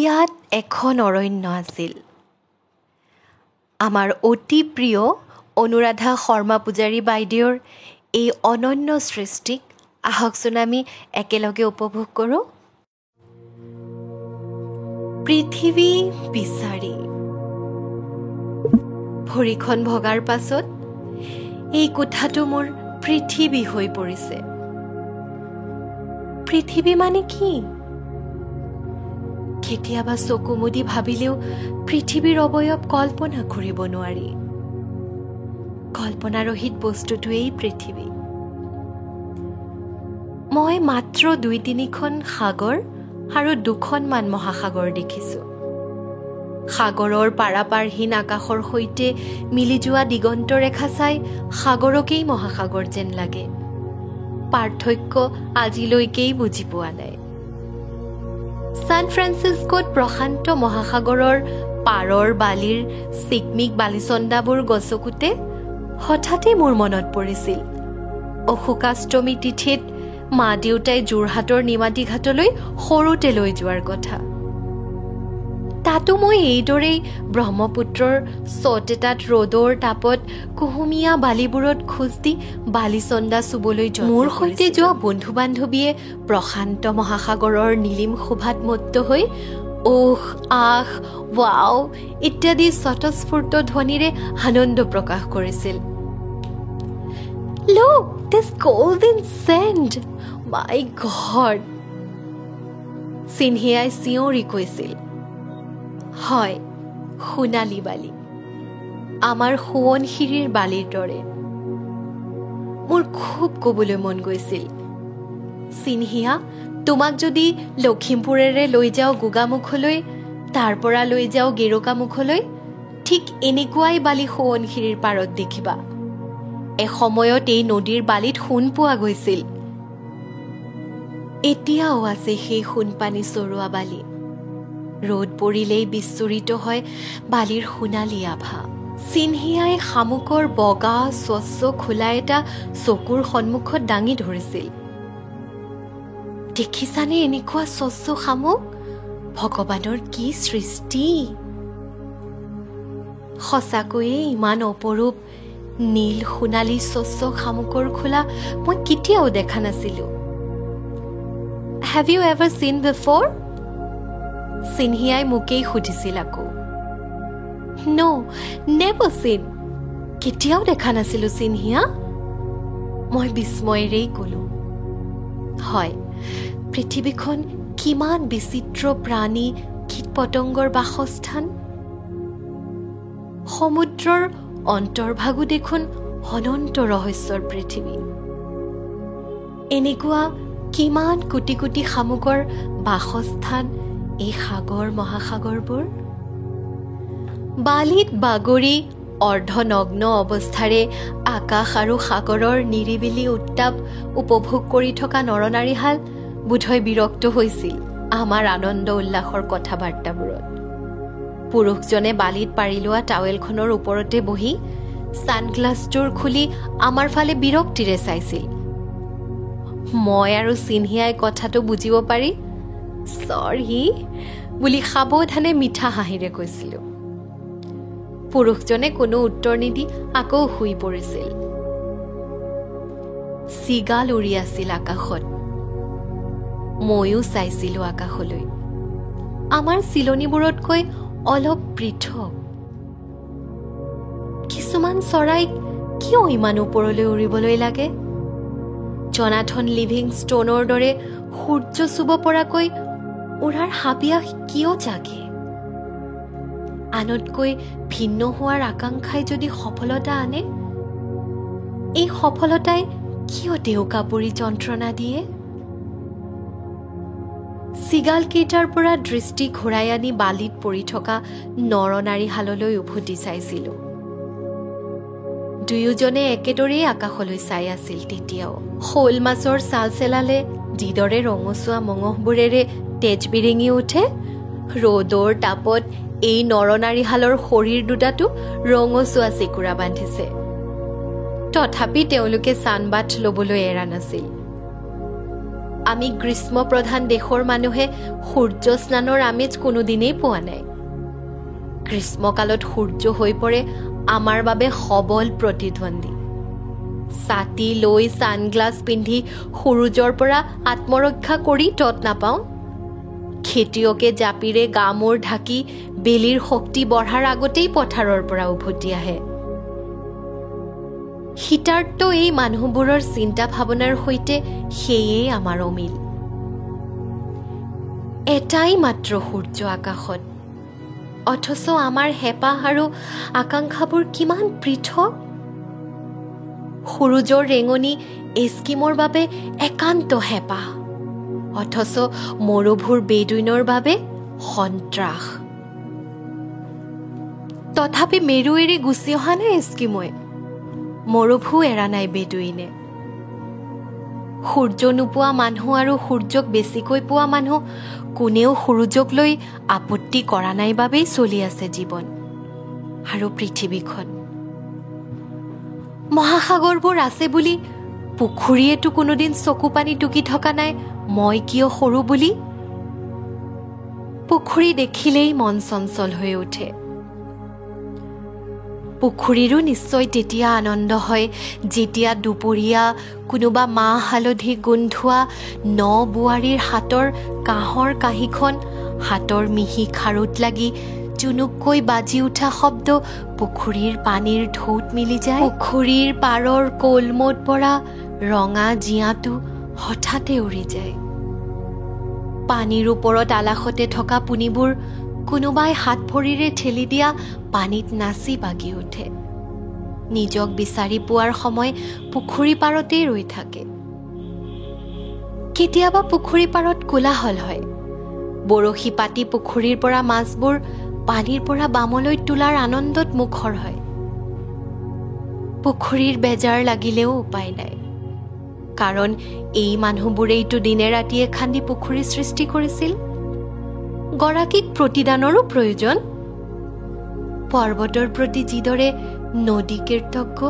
ইয়াত এখন অৰণ্য আছিল। আমাৰ অতি প্ৰিয় অনুৰাধা শৰ্মা পূজাৰী বাইদেউৰ এই অনন্য সৃষ্টিক আহকচোন আমি একেলগে উপভোগ কৰোঁ। পৃথিৱী বিচাৰি। ভৰিখন ভগাৰ পাছত এই কোঠাটো মোৰ পৃথিৱী হৈ পৰিছে। পৃথিৱী মানে কি? কেতিয়াবা চকু মুদি ভাবিলেও পৃথিৱীৰ অৱয়ব কল্পনা কৰিব নোৱাৰি। কল্পনাৰহিত বস্তুটোৱেই পৃথিৱী। মই মাত্ৰ দুই তিনিখন সাগৰ আৰু দুখনমান মহাসাগৰ দেখিছোঁ। সাগৰৰ পাৰাপাৰহীন আকাশৰ সৈতে মিলি যোৱা দিগন্ত ৰেখা চাই সাগৰকেই মহাসাগৰ যেন লাগে। পাৰ্থক্য আজিলৈকেই বুজি পোৱা নাই। ছান ফ্ৰান্সিস্কোত প্ৰশান্ত মহাসাগৰৰ পাৰৰ বালিৰ চিকমিক বালিচন্দাবোৰ গছকোতে হঠাতে মোৰ মনত পৰিছিল। অশোকাষ্টমী তিথিত মা দেউতাই যোৰহাটৰ নিমাতী ঘাটলৈ সৰুতে লৈ যোৱাৰ কথা। তাতো মই এইদৰেই ব্ৰহ্মপুত্ৰৰ এটাত ৰ'দৰ তাপত কুহুমীয়া বালিবোৰত খোজ দি বালিচন্দা চুবলৈ মোৰ সৈতে যোৱা বন্ধু বান্ধৱীয়ে প্ৰশান্ত মহাসাগৰৰ নীলিম শোভাত মত্ত হৈ ওহ আহ ৱাও ইত্যাদি স্বতঃস্ফূৰ্ত ধ্বনিৰে আনন্দ প্ৰকাশ কৰিছিল Look, this golden sand. My God. চিন্হিয়াই চিঞৰি কৈছিল হয় সোণালী বালি। আমাৰ সোৱণশিৰিৰ বালিৰ দৰে। মোৰ খুব ক'বলৈ মন গৈছিল। চিন্হিয়া তোমাক যদি লখিমপুৰেৰে লৈ যাওঁ গোগামুখলৈ তাৰ পৰা লৈ যাওঁ গেৰুকামুখলৈ ঠিক এনেকুৱাই বালি সোৱণশিৰিৰ পাৰত দেখিবা। এসময়ত এই নদীৰ বালিত সোণ পোৱা গৈছিল। এতিয়াও আছে সেই সোণপানী চৰোৱা বালি। ৰ'দ পৰিলেই বিস্ফোৰিত হয় বালিৰ সোণালী আভা। চিন্হিয়াই শামুকৰ বগা স্বচ্ছ খোলা এটা চকুৰ সন্মুখত দাঙি ধৰিছিল। দেখিছানে এনেকুৱা স্বচ্ছ শামুক? ভগৱানৰ কি সৃষ্টি? সঁচাকৈয়ে ইমান অপৰূপ নীল সোণালী স্বচ্ছ শামুকৰ খোলা মই কেতিয়াও দেখা নাছিলো। Have you ever seen before চিনহিয়াই মোকেই সুধিছিল আকৌ। ন নেভাৰ চিন। কেতিয়াও দেখা নাছিলো চিনহিয়া? মই বিস্ময়েৰেই ক'লো। হয় পৃথিৱীখন কিমান বিচিত্ৰ প্ৰাণী কীট পতংগৰ বাসস্থান? সমুদ্ৰৰ অন্তৰ্ভাগো দেখোন অনন্ত ৰহস্যৰ পৃথিৱী। এনেকুৱা কিমান কোটি কোটি শামুকৰ বাসস্থান এই সাগৰ মহাসাগৰবোৰ? বালিত বাগৰি অৰ্ধনগ্ন অৱস্থাৰে আকাশ আৰু সাগৰৰ নিৰিবিলি উত্তাপ উপভোগ কৰি থকা নৰনাৰীহাল বোধহয় বিৰক্ত হৈছিল আমাৰ আনন্দ উল্লাসৰ কথা বাৰ্তাবোৰত পুৰুষজনে বালিত পাৰি লোৱা টাৱেলখনৰ ওপৰতে বহি ছানগ্লাছটোৰ খুলি আমাৰ ফালে বিৰক্তিৰে চাইছিল। মই আৰু চিন্হিয়াই কথাটো বুজিব পাৰি চৰি বুলি সাৱধানে মিঠা হাঁহিৰে কৈছিলো। পুৰুষজনে কোনো উত্তৰ নিদি আকৌ শুই পৰিছিল। চিগাল উৰি আছিল আকাশত। ময়ো চাইছিলো আকাশলৈ। আমাৰ চিলনিবোৰতকৈ অলপ পৃথক। কিছুমান চৰাইক কিয় ইমান ওপৰলৈ উৰিবলৈ লাগে? জনাথন লিভিং ষ্টনৰ দৰে সূৰ্য চুব পৰাকৈ উৰাৰ হাবিয়াস কিয় জাগে? আনতকৈ ভিন্ন হোৱাৰ আকাংক্ষাই যদি সফলতা আনে এই সফলতাই কিয় ডেউকা পৰি যন্ত্ৰণা দিয়ে? চিগালকেইটাৰ পৰা দৃষ্টি ঘূৰাই আনি বালিত পৰি থকা নৰনাৰীহাললৈ উভতি চাইছিলো। দুয়োজনে একেদৰেই আকাশলৈ চাই আছিল তেতিয়াও। শ'ল মাছৰ চাল চেলালে যিদৰে ৰঙচুৱা মঙহবোৰেৰে তেজ বিৰিঙি উঠে। ৰ'দৰ তাপত এই নৰনাৰীহালৰ শৰীৰ দুটাতো ৰঙচুৱা চেকুৰা বান্ধিছে। তথাপি তেওঁলোকে চানবাট ল'বলৈ এৰা নাছিল। আমি গ্ৰীষ্মপ্ৰধান দেশৰ মানুহে সূৰ্য স্নানৰ আমেজ কোনোদিনেই পোৱা নাই। গ্ৰীষ্মকালত সূৰ্য হৈ পৰে আমাৰ বাবে সবল প্ৰতিদ্বন্দ্বী। ছাতি লৈ ছানগ্লাছ পিন্ধি সূৰুজৰ পৰা আত্মৰক্ষা কৰি তত নাপাওঁ। খেতিয়কে জাপিৰে গা মূৰ ঢাকি বেলিৰ শক্তি বঢ়াৰ আগতেই পথাৰৰ পৰা উভতি আহে। শীতাৰ্ত এই মানুহবোৰৰ চিন্তা ভাৱনাৰ সৈতে সেয়েই আমাৰ অমিল। এটাই মাত্ৰ সূৰ্য আকাশত। অথচ আমাৰ হেঁপাহ আৰু আকাংক্ষাবোৰ কিমান পৃথক। সূৰুজৰ ৰেঙনি এস্কিমৰ বাবে একান্ত হেঁপাহ। অথচ মৰুভূৰ বেদুইনৰ বাবে সন্ত্ৰাস। তথাপি মেৰু এৰি গুচি অহা নাই এস্কিমই মৰুভূ এৰা নাই বেদুইনে। সূৰ্য নোপোৱা মানুহ আৰু সূৰ্যক বেছিকৈ পোৱা মানুহ কোনেও সূৰুজক লৈ আপত্তি কৰা নাই বাবেই চলি আছে জীৱন আৰু পৃথিৱীখন। মহাসাগৰবোৰ আছে বুলি পুখুৰীয়েতো কোনোদিন চকু পানী টুকি থকা নাই মই কিয় সৰু বুলি? পুখুৰী দেখিলেই মন চঞ্চল হৈ উঠে। পুখুৰীৰো নিশ্চয় তেতিয়া আনন্দ হয় যেতিয়া দুপৰীয়া কোনোবা মাহ হালধি গোন্ধোৱা ন বোৱাৰীৰ হাতৰ কাঁহৰ কাঁহীখন হাতৰ মিহি খাৰুত লাগি জুনুককৈ বাজি উঠা শব্দ পুখুৰীৰ পানীৰ ঢৌত মিলি যায়। পুখুৰীৰ পাৰৰ কলমত পৰা ৰঙা জীয়াটো হঠাতে উৰি যায়। পানীৰ ওপৰত আলাসতে থকা পুনিবোৰ কোনোবাই হাত ভৰিৰে ঠেলি দিয়া পানীত নাচি বাগি উঠে। নিজক বিচাৰি পোৱাৰ সময় পুখুৰী পাৰতেই ৰৈ থাকে। কেতিয়াবা পুখুৰী পাৰত কোলাহল হয়। বৰশী পাতি পুখুৰীৰ পৰা মাছবোৰ পানীৰ পৰা বামলৈ তোলাৰ আনন্দত মুখৰ হয়। পুখুৰীৰ বেজাৰ লাগিলেও উপায় নাই। কাৰণ এই মানুহবোৰেইতো দিনে ৰাতিয়ে খান্দি পুখুৰী সৃষ্টি কৰিছিল। গৰাকীক প্ৰতিদানৰো প্ৰয়োজন। পৰ্বতৰ প্ৰতি যিদৰে নদী কীৰ্তজ্ঞ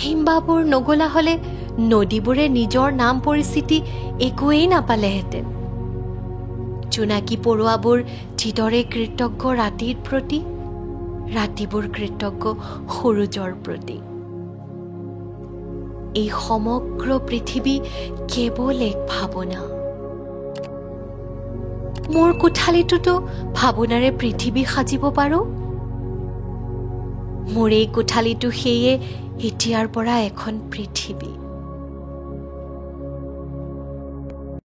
হিমবাবোৰ নগলা হলে নদীবোৰে নিজৰ নাম পৰিস্থিতি একোৱেই নাপালেহেঁতেন। জোনাকী পৰুৱাবোৰ যিদৰে কৃতজ্ঞ ৰাতিৰ প্ৰতি ৰাতিবোৰ কৃতজ্ঞ সূৰুজৰ প্ৰতি। এই সমগ্ৰ পৃথিৱী কেৱল এক ভাৱনা। মোৰ কোঠালিটোতো ভাৱনাৰে পৃথিৱী সাজিব পাৰোঁ। মোৰ এই কোঠালিটো সেয়ে এতিয়াৰ পৰা এখন পৃথিৱী।